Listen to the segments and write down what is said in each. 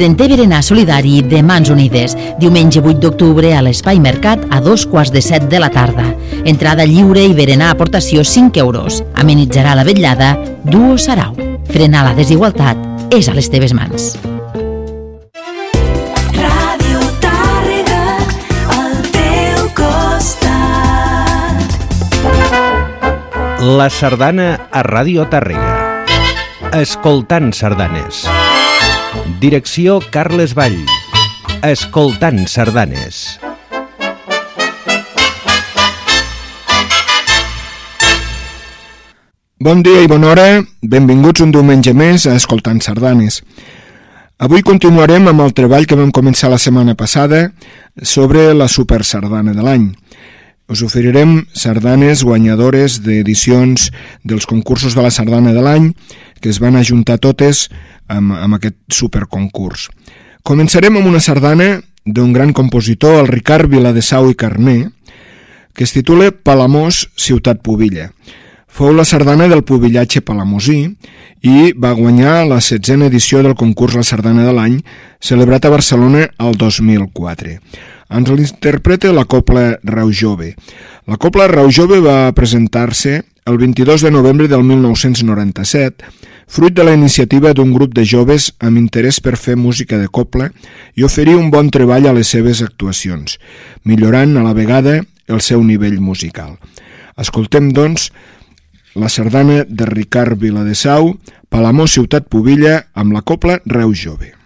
30è berenar solidari de Mans Unides, diumenge 8 d'octubre a l'Espai Mercat a dos quarts de set de la tarda. Entrada lliure i berenar aportació 5 euros. Amenitzarà la vetllada Duo Sarau. Frenar la desigualtat és a les teves mans. Ràdio Tàrrega, al teu costat. La sardana a Ràdio Tàrrega. Escoltant sardanes. Direcció Carles Vall. Escoltant sardanes. Bon dia i bona hora, benvinguts un diumenge més a Escoltant Sardanes. Avui continuarem amb el treball que vam començar la setmana passada sobre la Super Sardana de l'any. Us oferirem sardanes guanyadores d'edicions dels concursos de la Sardana de l'any que es van ajuntar totes amb, amb aquest superconcurs. Començarem amb una sardana d'un gran compositor, el Ricard Viladesau i Carné, que es titula Palamós, ciutat pubilla. Fou la sardana del pubillatge palamosí i va guanyar la setzena edició del concurs La Sardana de l'any, celebrat a Barcelona el 2004. Ens l'interpreta la Copla Rau Jove. La Copla Rau Jove va presentar-se el 22 de novembre del 1997, fruit de la iniciativa d'un grup de joves amb interès per fer música de copla i oferir un bon treball a les seves actuacions, millorant a la vegada el seu nivell musical. Escoltem, doncs, la sardana de Ricard Viladesau, Palamó Ciutat Pubilla, amb la copla Reus Jove.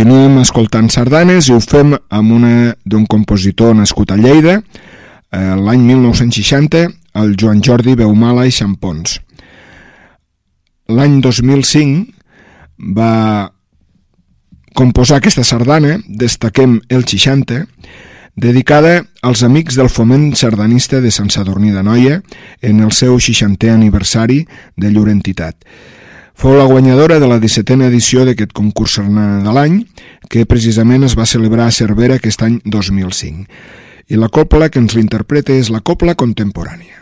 Continuem escoltant sardanes i ho fem amb una d'un compositor nascut a Lleida, eh, l'any 1960, el Joan Jordi Beumala i Xampons. L'any 2005 va composar aquesta sardana, destaquem el 60, dedicada als amics del foment sardanista de Sant Sadurní de Noia en el seu 60è aniversari de llur entitat. Fou la guanyadora de la 17a edició d'aquest concurs sardana de l'any, que precisament es va celebrar a Cervera aquest any 2005. I la copla que ens l'interpreta és la copla contemporània.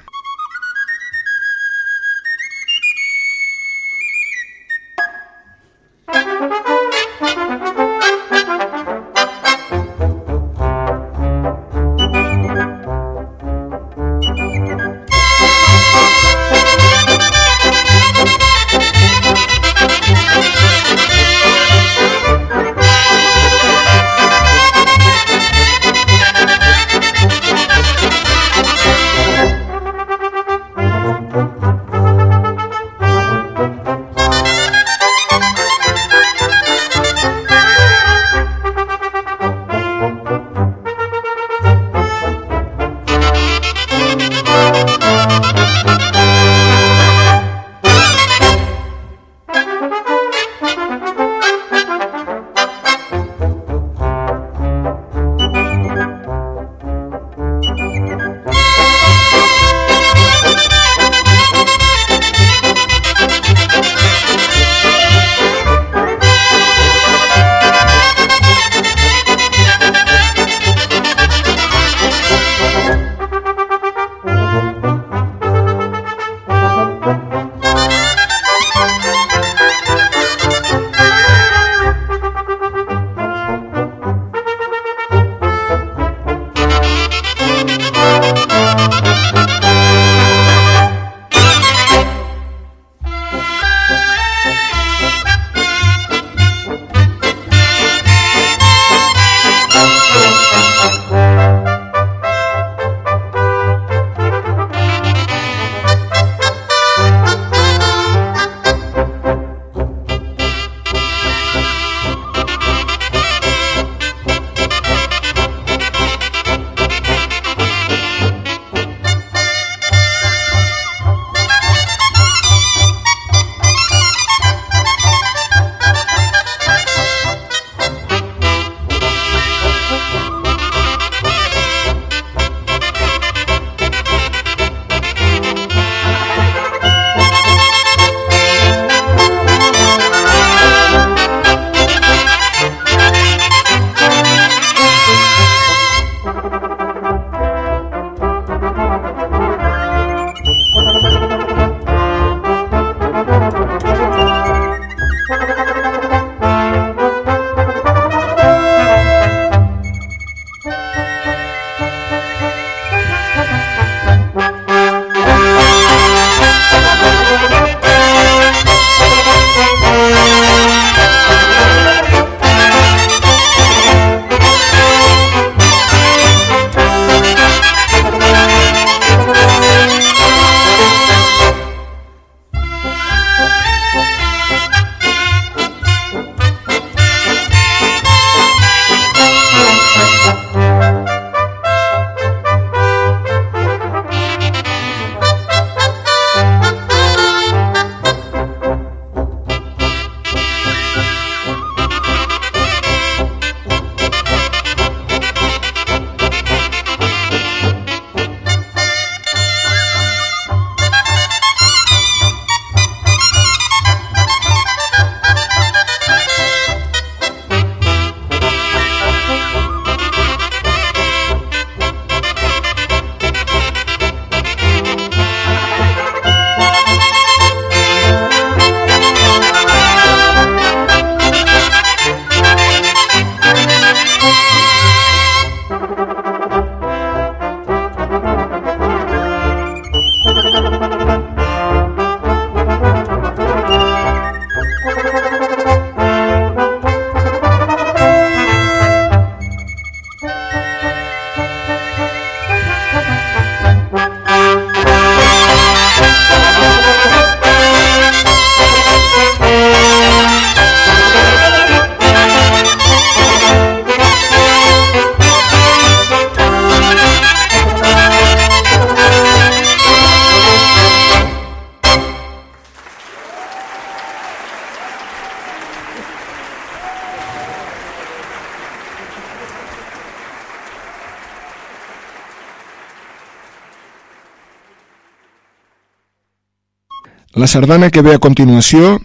Sardana que ve a continuació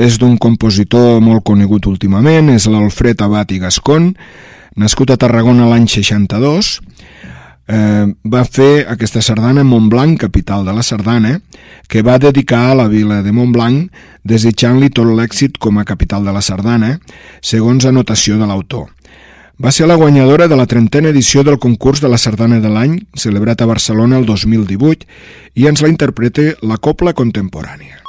és d'un compositor molt conegut últimament, és l'Alfred Abat i Gascon, nascut a Tarragona l'any 62, eh, va fer aquesta sardana a Montblanc, capital de la sardana, que va dedicar a la vila de Montblanc, desitjant-li tot l'èxit com a capital de la sardana, segons anotació de l'autor. Va ser la guanyadora de la trentena edició del concurs de la sardana de l'any, celebrat a Barcelona el 2018, i ens la interpreta la Copla Contemporània.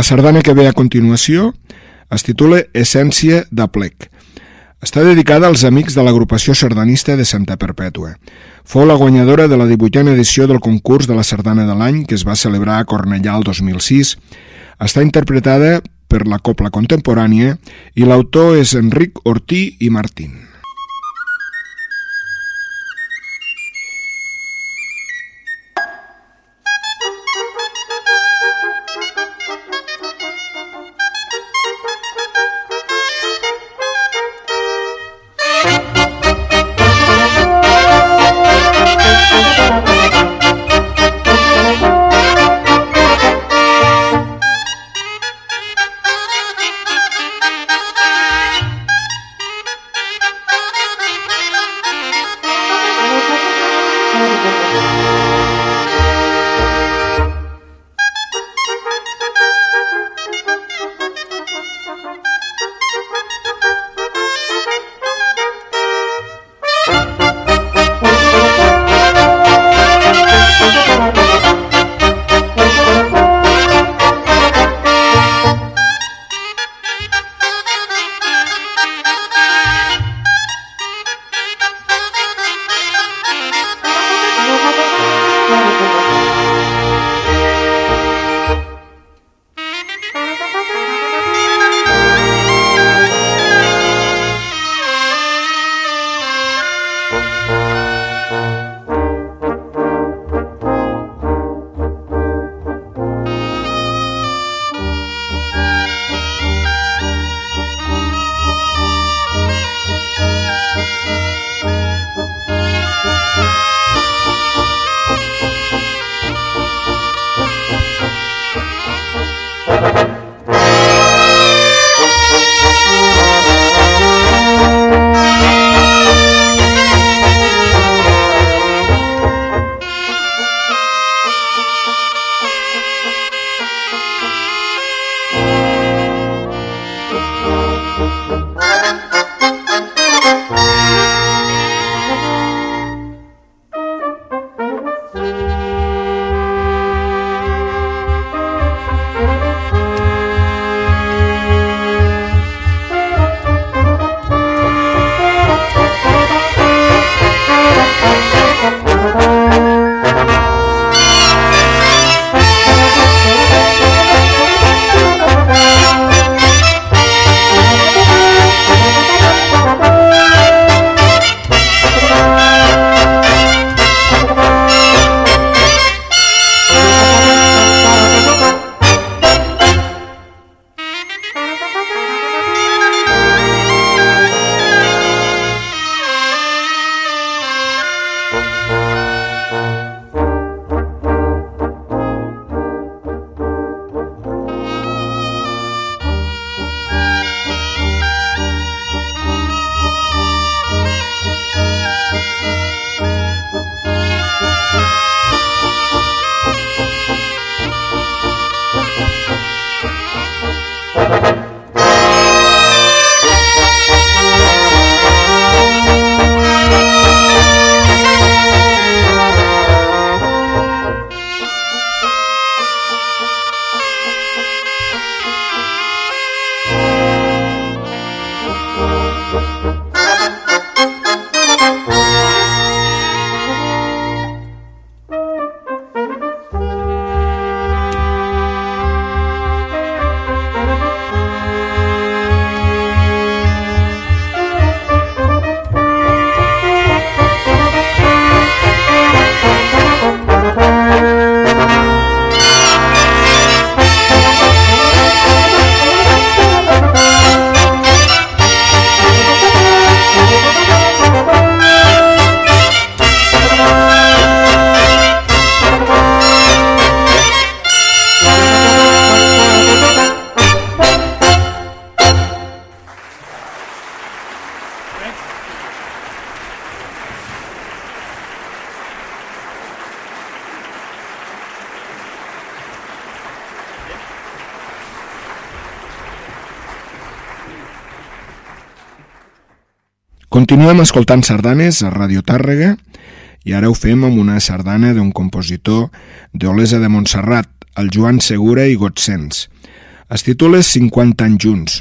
La sardana que ve a continuació es titula Essència de plec. Està dedicada als amics de l'agrupació sardanista de Santa Perpètua. Fou la guanyadora de la 18a edició del concurs de la sardana de l'any que es va celebrar a Cornellà el 2006. Està interpretada per la Copla Contemporània i l'autor és Enric Ortí i Martín. Continuem escoltant sardanes a Radio Tàrrega i ara ho fem amb una sardana d'un compositor d'Olesa de Montserrat, el Joan Segura i Gotsens. Es titula 50 anys junts.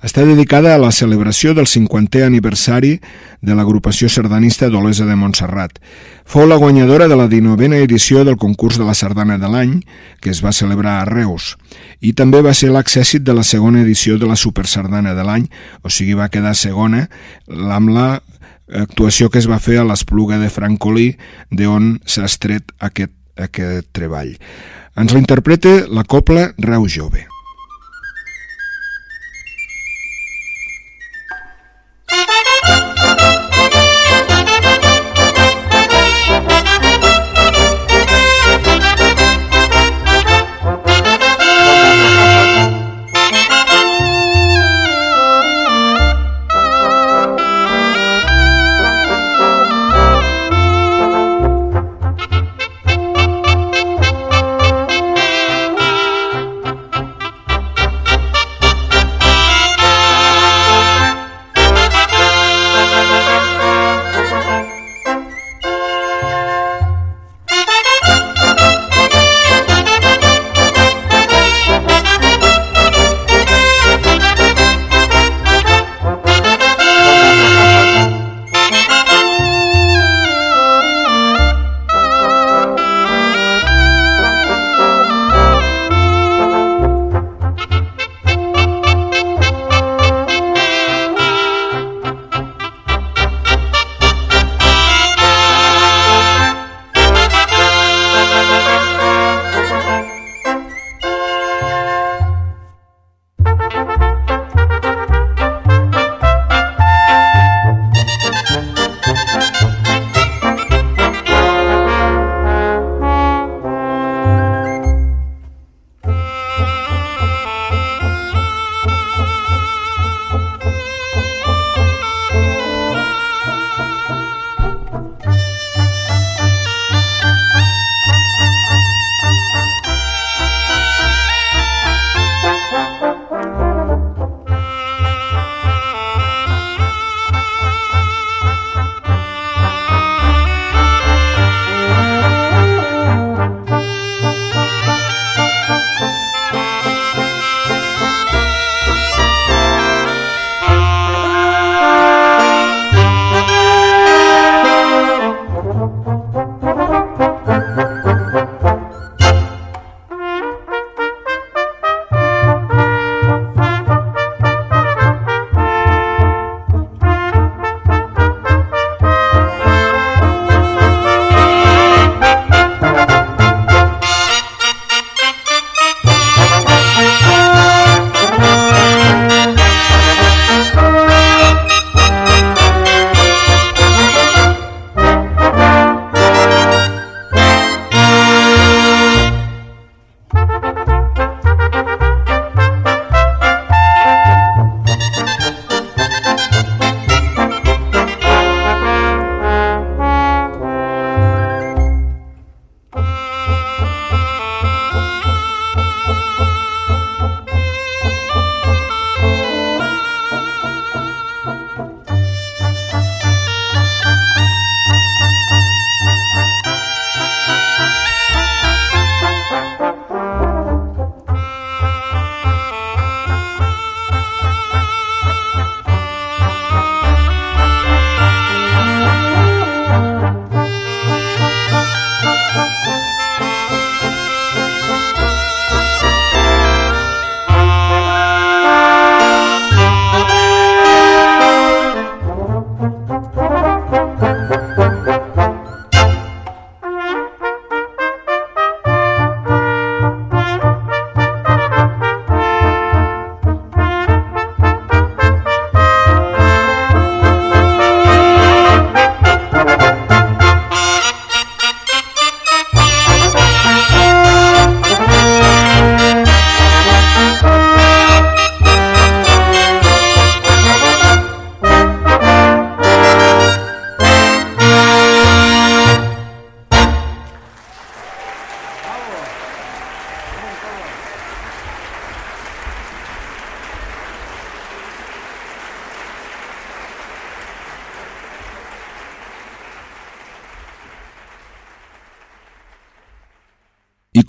Està dedicada a la celebració del 50è aniversari de l'agrupació sardanista d'Olesa de Montserrat. Fou la guanyadora de la 19a edició del concurs de la sardana de l'any, que es va celebrar a Reus, i també va ser l'accèssit de la segona edició de la Supersardana de l'any, o sigui, va quedar segona amb la actuació que es va fer a l'Espluga de Francolí, d'on s'ha estret aquest, aquest treball. Ens l'interpreta la copla Reus Jove.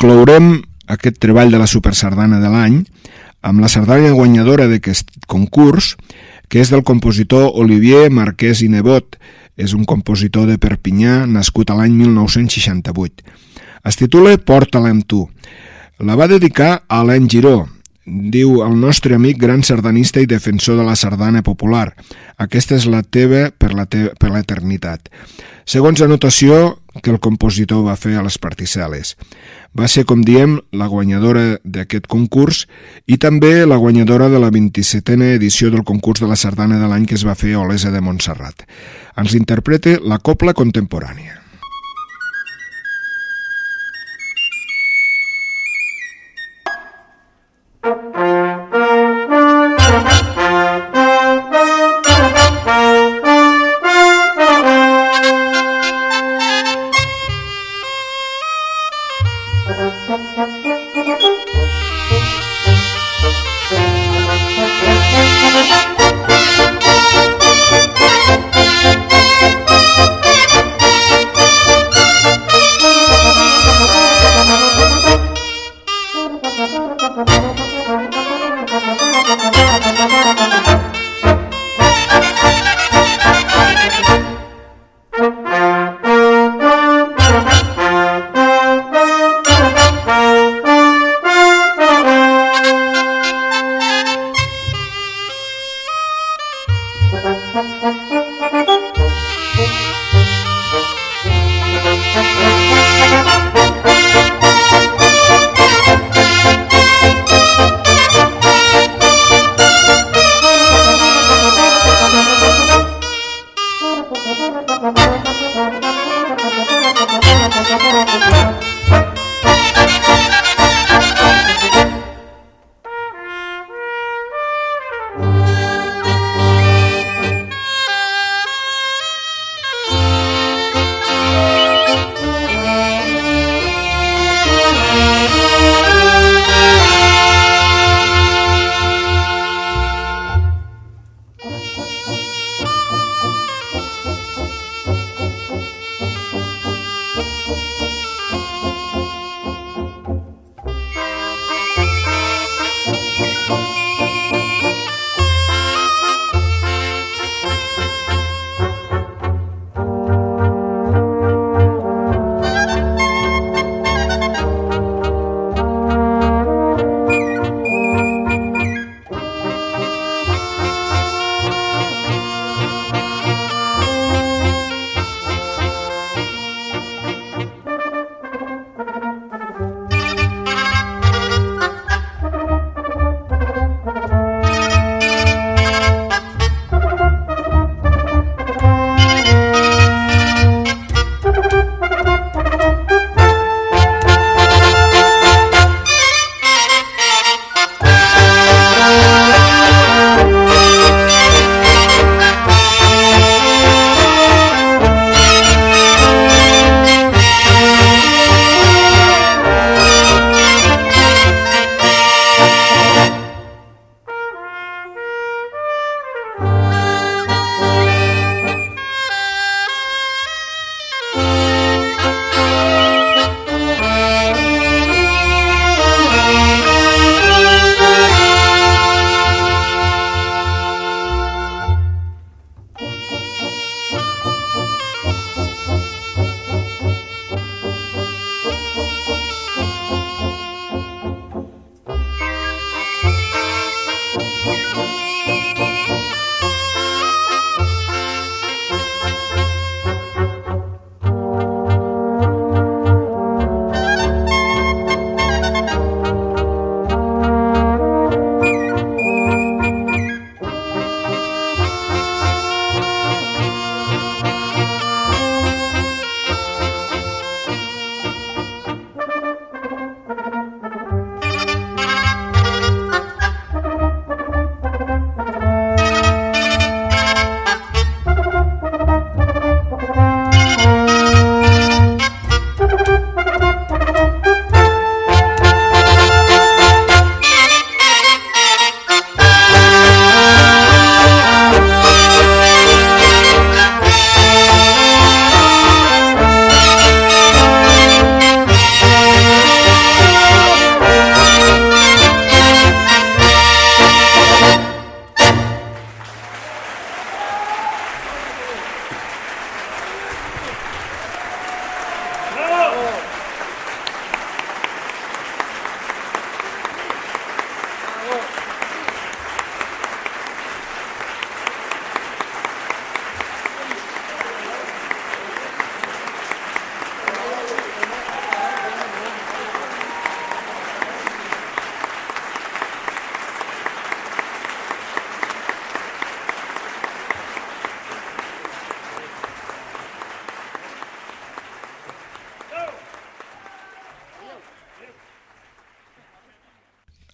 I clourem aquest treball de la Supersardana de l'any amb la sardana guanyadora d'aquest concurs, que és del compositor Olivier Marquès i Nebot. És un compositor de Perpinyà nascut a l'any 1968. Es titula Porta-la amb tu. La va dedicar a Alain Giró, diu el nostre amic gran sardanista i defensor de la sardana popular. Aquesta és la teva per la te l'eternitat. Segons anotació que el compositor va fer a les particel·les. Va ser, com diem, la guanyadora d'aquest concurs i també la guanyadora de la 27a edició del concurs de la sardana de l'any que es va fer a Olesa de Montserrat. Ens interpreta la copla contemporània.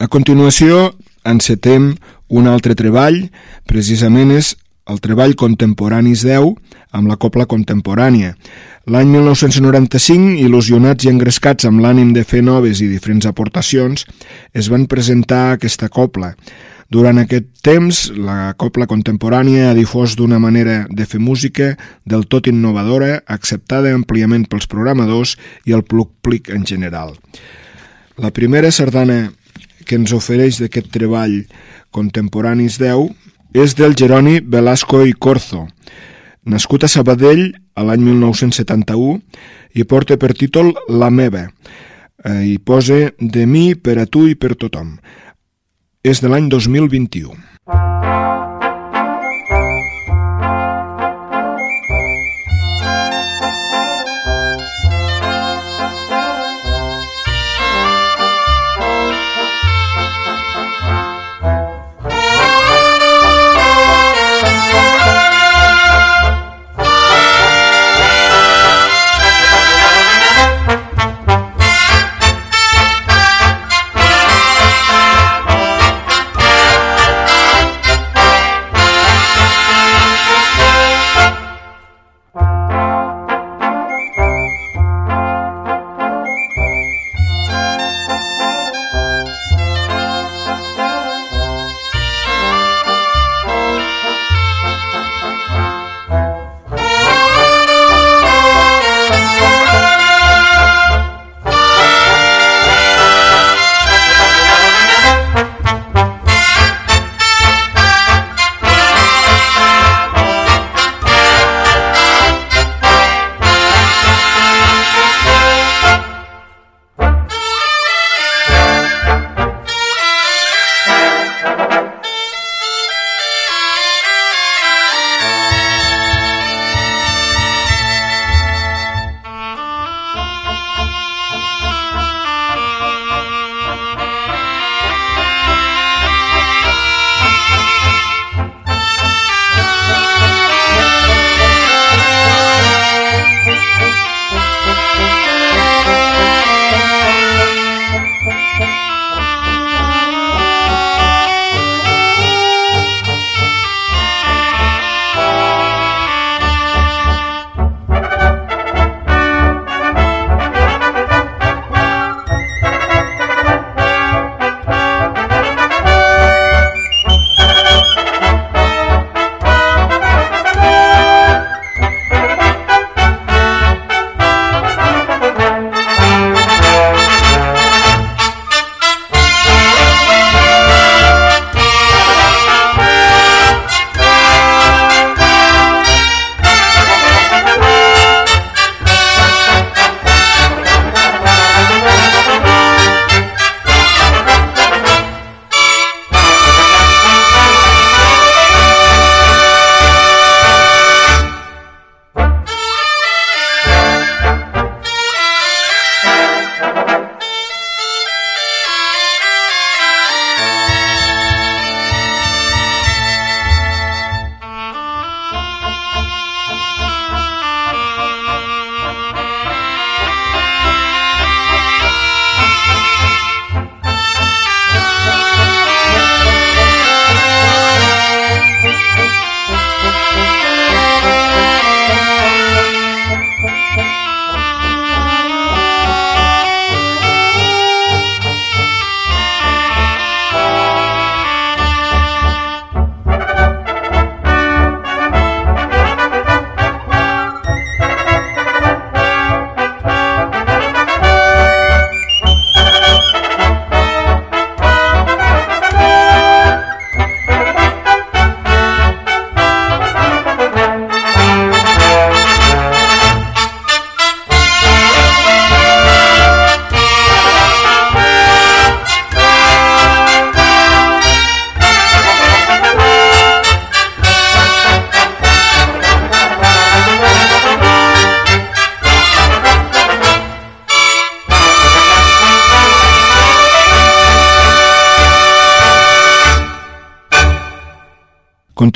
Continuació, encetem un altre treball, precisament és el treball Contemporanis 10 amb la copla contemporània. L'any 1995, il·lusionats i engrescats amb l'ànim de fer noves i diferents aportacions, es van presentar aquesta copla. Durant aquest temps, la copla contemporània ha difós d'una manera de fer música del tot innovadora, acceptada àmpliament pels programadors i el públic en general. La primera sardana que ens ofereix d'aquest treball Contemporanis 10 és del Jeroni Velasco i Corzo, nascut a Sabadell a l'any 1971 i porta per títol La meva eh, i posa de mi per a tu i per tothom. És de l'any 2021.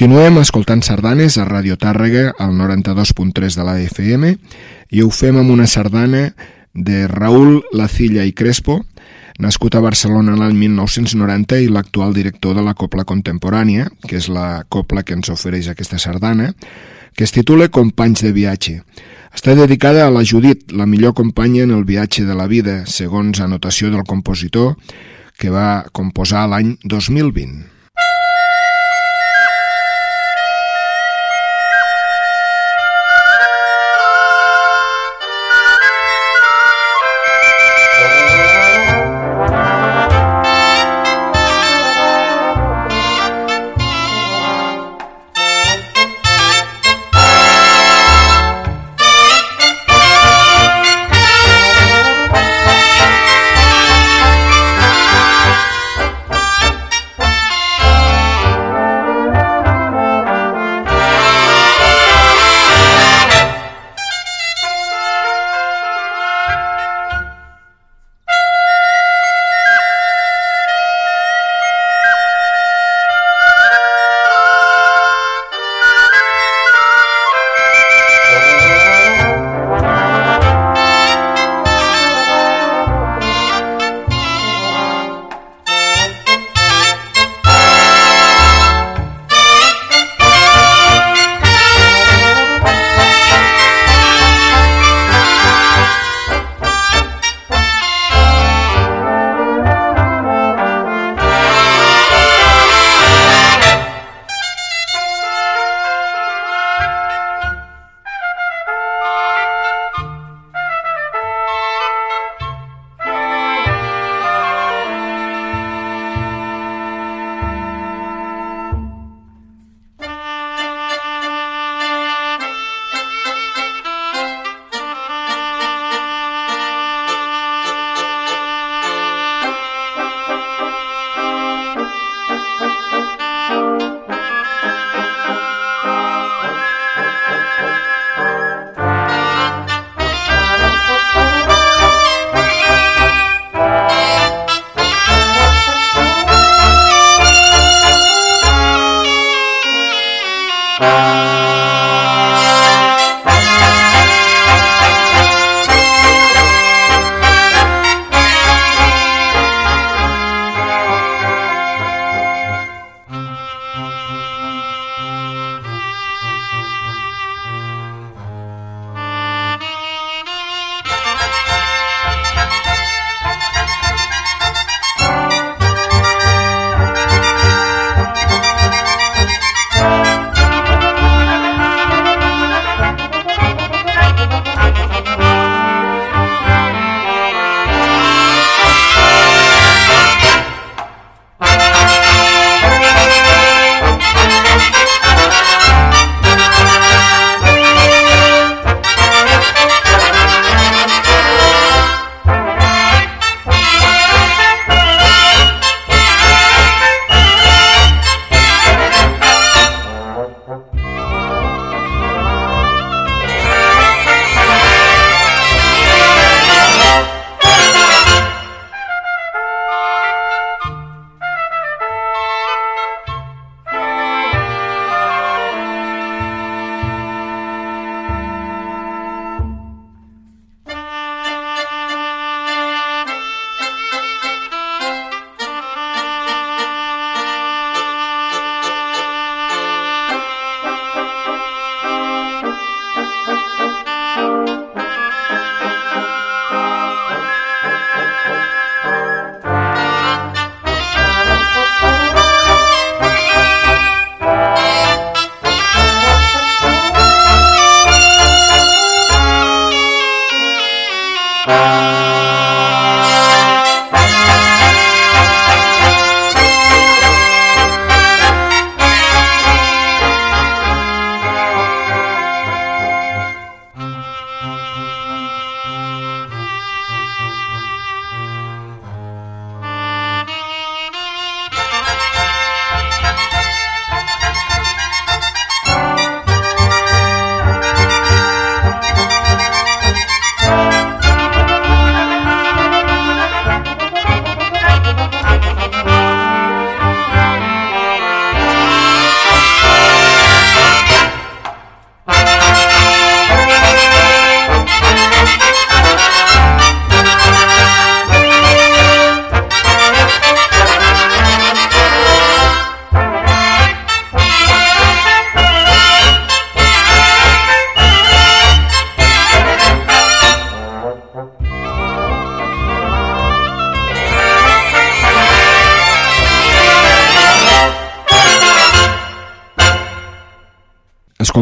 Continuem escoltant sardanes a Radio Tàrrega al 92.3 de la FM i ho fem amb una sardana de Raül Lacilla i Crespo, nascut a Barcelona l'any 1990 i l'actual director de la Copla Contemporània, que és la copla que ens ofereix aquesta sardana, que es titula Companys de viatge. Està dedicada a la Judit, la millor companya en el viatge de la vida, segons anotació del compositor, que va composar l'any 2020.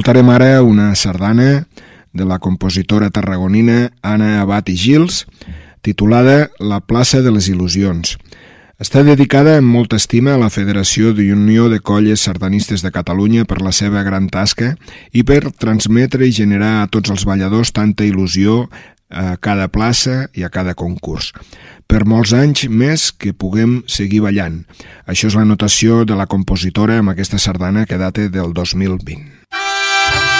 Escoltarem ara una sardana de la compositora tarragonina Anna Abad i Gils, titulada La plaça de les il·lusions. Està dedicada amb molta estima a la Federació d'Unió de Colles Sardanistes de Catalunya per la seva gran tasca i per transmetre i generar a tots els balladors tanta il·lusió a cada plaça i a cada concurs. Per molts anys més que puguem seguir ballant. Això és la notació de la compositora amb aquesta sardana que data del 2020.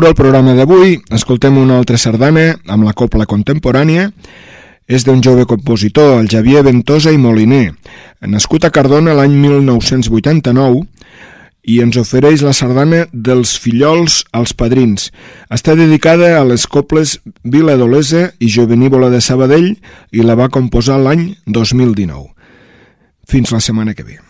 cloure el programa d'avui, escoltem una altra sardana amb la copla contemporània. És d'un jove compositor, el Javier Ventosa i Moliner, nascut a Cardona l'any 1989 i ens ofereix la sardana dels fillols als padrins. Està dedicada a les coples Vila d'Olesa i Jovenívola de Sabadell i la va composar l'any 2019. Fins la setmana que ve.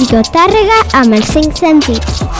Ràdio Tàrrega amb els cinc sentits.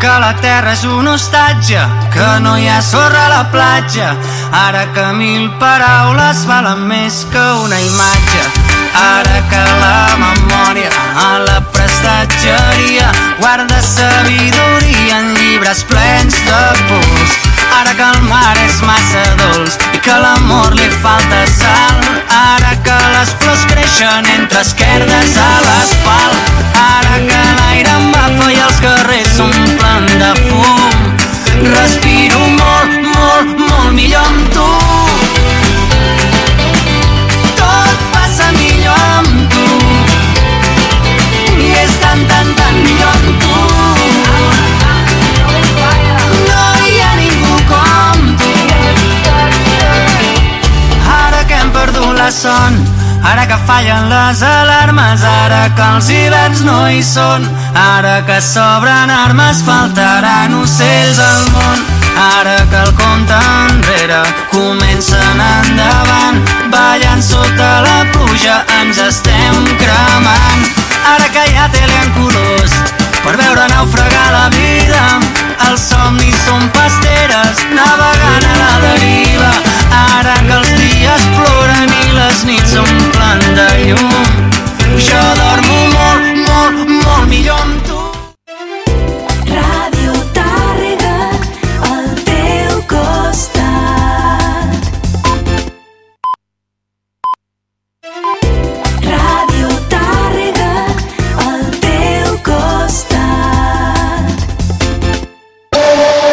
que la terra és un hostatge, que no hi ha sorra a la platja, ara que mil paraules valen més que una imatge. Ara que la memòria a la prestatgeria guarda sabidoria en llibres plens de pols. Ara que el mar és massa dolç i que l'amor li falta sal. Ara que les flors creixen entre esquerdes a l'asfalt. Ara que l'aire em bafa i els carrers s'omplen de fum. Respiro molt, molt, molt millor amb tu. Son, ara que fallen les alarmes, ara que els hiverns no hi són, ara que s'obren armes, faltaran ocells al món. Ara que el compte enrere comencen endavant, ballant sota la pluja ens estem cremant. Ara que hi ha tele en colors, per veure naufragar la vida. Els somnis són pasteres navegant a la deriva. Ara que els dies ploren i les nits s'omplen de llum, jo dormo molt, molt, molt millor amb tu.